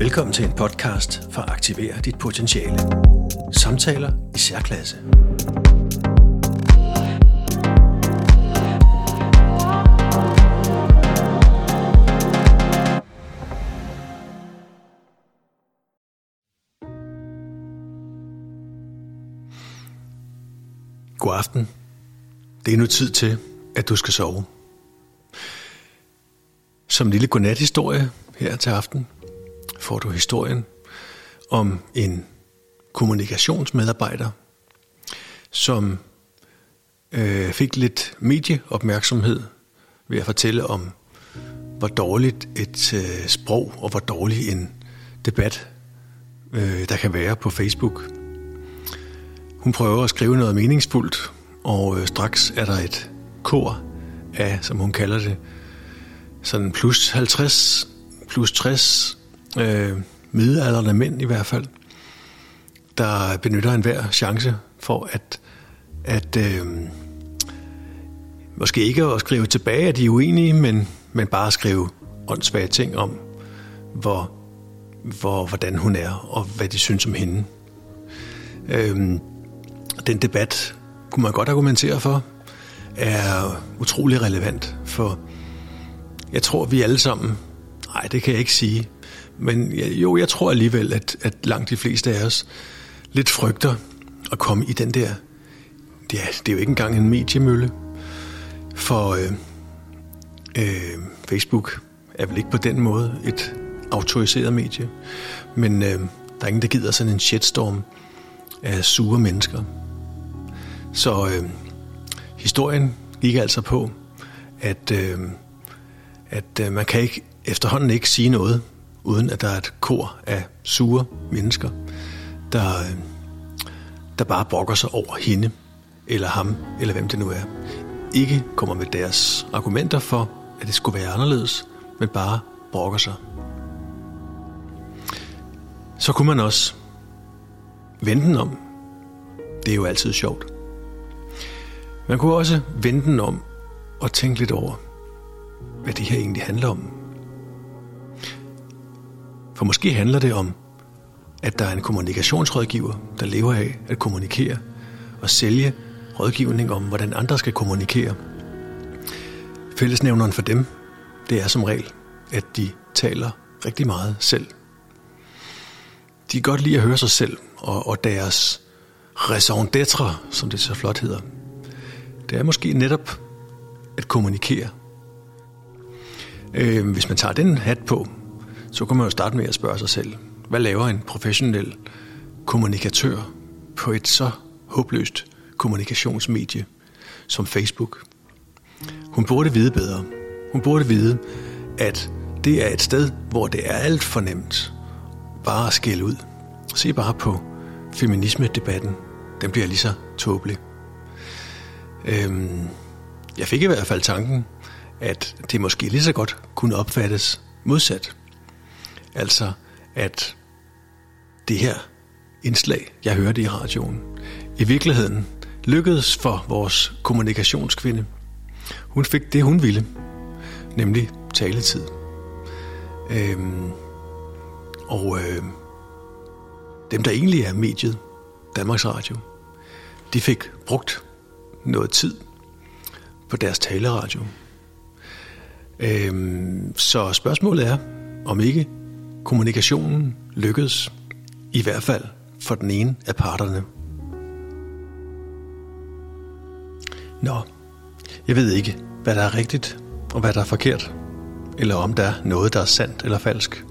Velkommen til en podcast for at aktivere dit potentiale. Samtaler i særklasse. God aften. Det er nu tid til, at du skal sove. Som lille godnathistorie her til aften får du historien om en kommunikationsmedarbejder, som øh, fik lidt medieopmærksomhed ved at fortælle om, hvor dårligt et øh, sprog og hvor dårlig en debat øh, der kan være på Facebook. Hun prøver at skrive noget meningsfuldt, og øh, straks er der et kor af, som hun kalder det, sådan plus 50, plus 60 øh, middelalderne mænd i hvert fald, der benytter enhver chance for at, at øh, måske ikke at skrive tilbage, at de er uenige, men, men bare at skrive åndssvage ting om, hvor, hvor, hvordan hun er, og hvad de synes om hende. Øh, den debat kunne man godt argumentere for, er utrolig relevant, for jeg tror, vi alle sammen, nej, det kan jeg ikke sige, men jo, jeg tror alligevel, at, at langt de fleste af os lidt frygter at komme i den der, ja, det er jo ikke engang en mediemølle, for øh, øh, Facebook er vel ikke på den måde et autoriseret medie, men øh, der er ingen, der gider sådan en shitstorm af sure mennesker. Så øh, historien gik altså på, at, øh, at øh, man kan ikke efterhånden ikke sige noget, uden at der er et kor af sure mennesker, der, øh, der bare brokker sig over hende, eller ham, eller hvem det nu er. Ikke kommer med deres argumenter for, at det skulle være anderledes, men bare brokker sig. Så kunne man også vende den om. Det er jo altid sjovt. Man kunne også vende den om og tænke lidt over, hvad det her egentlig handler om. For måske handler det om, at der er en kommunikationsrådgiver, der lever af at kommunikere og sælge rådgivning om, hvordan andre skal kommunikere. Fællesnævneren for dem, det er som regel, at de taler rigtig meget selv. De kan godt lide at høre sig selv og, og deres raison d'être, som det så flot hedder. Det er måske netop at kommunikere. Øh, hvis man tager den hat på, så kunne man jo starte med at spørge sig selv, hvad laver en professionel kommunikatør på et så håbløst kommunikationsmedie som Facebook? Hun burde vide bedre. Hun burde vide, at det er et sted, hvor det er alt for nemt bare at skælde ud. Se bare på feminisme-debatten. Den bliver lige så tåbelig. Øhm, jeg fik i hvert fald tanken, at det måske lige så godt kunne opfattes modsat. Altså, at det her indslag, jeg hørte i radioen, i virkeligheden lykkedes for vores kommunikationskvinde. Hun fik det, hun ville, nemlig taletid. Øhm, og øh, dem, der egentlig er mediet, Danmarks Radio, de fik brugt noget tid på deres taleradio. Øhm, så spørgsmålet er, om ikke kommunikationen lykkedes, i hvert fald for den ene af parterne. Nå, jeg ved ikke, hvad der er rigtigt og hvad der er forkert, eller om der er noget, der er sandt eller falsk.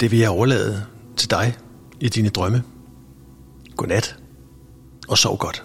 Det vil jeg overlade til dig i dine drømme. Godnat og sov godt.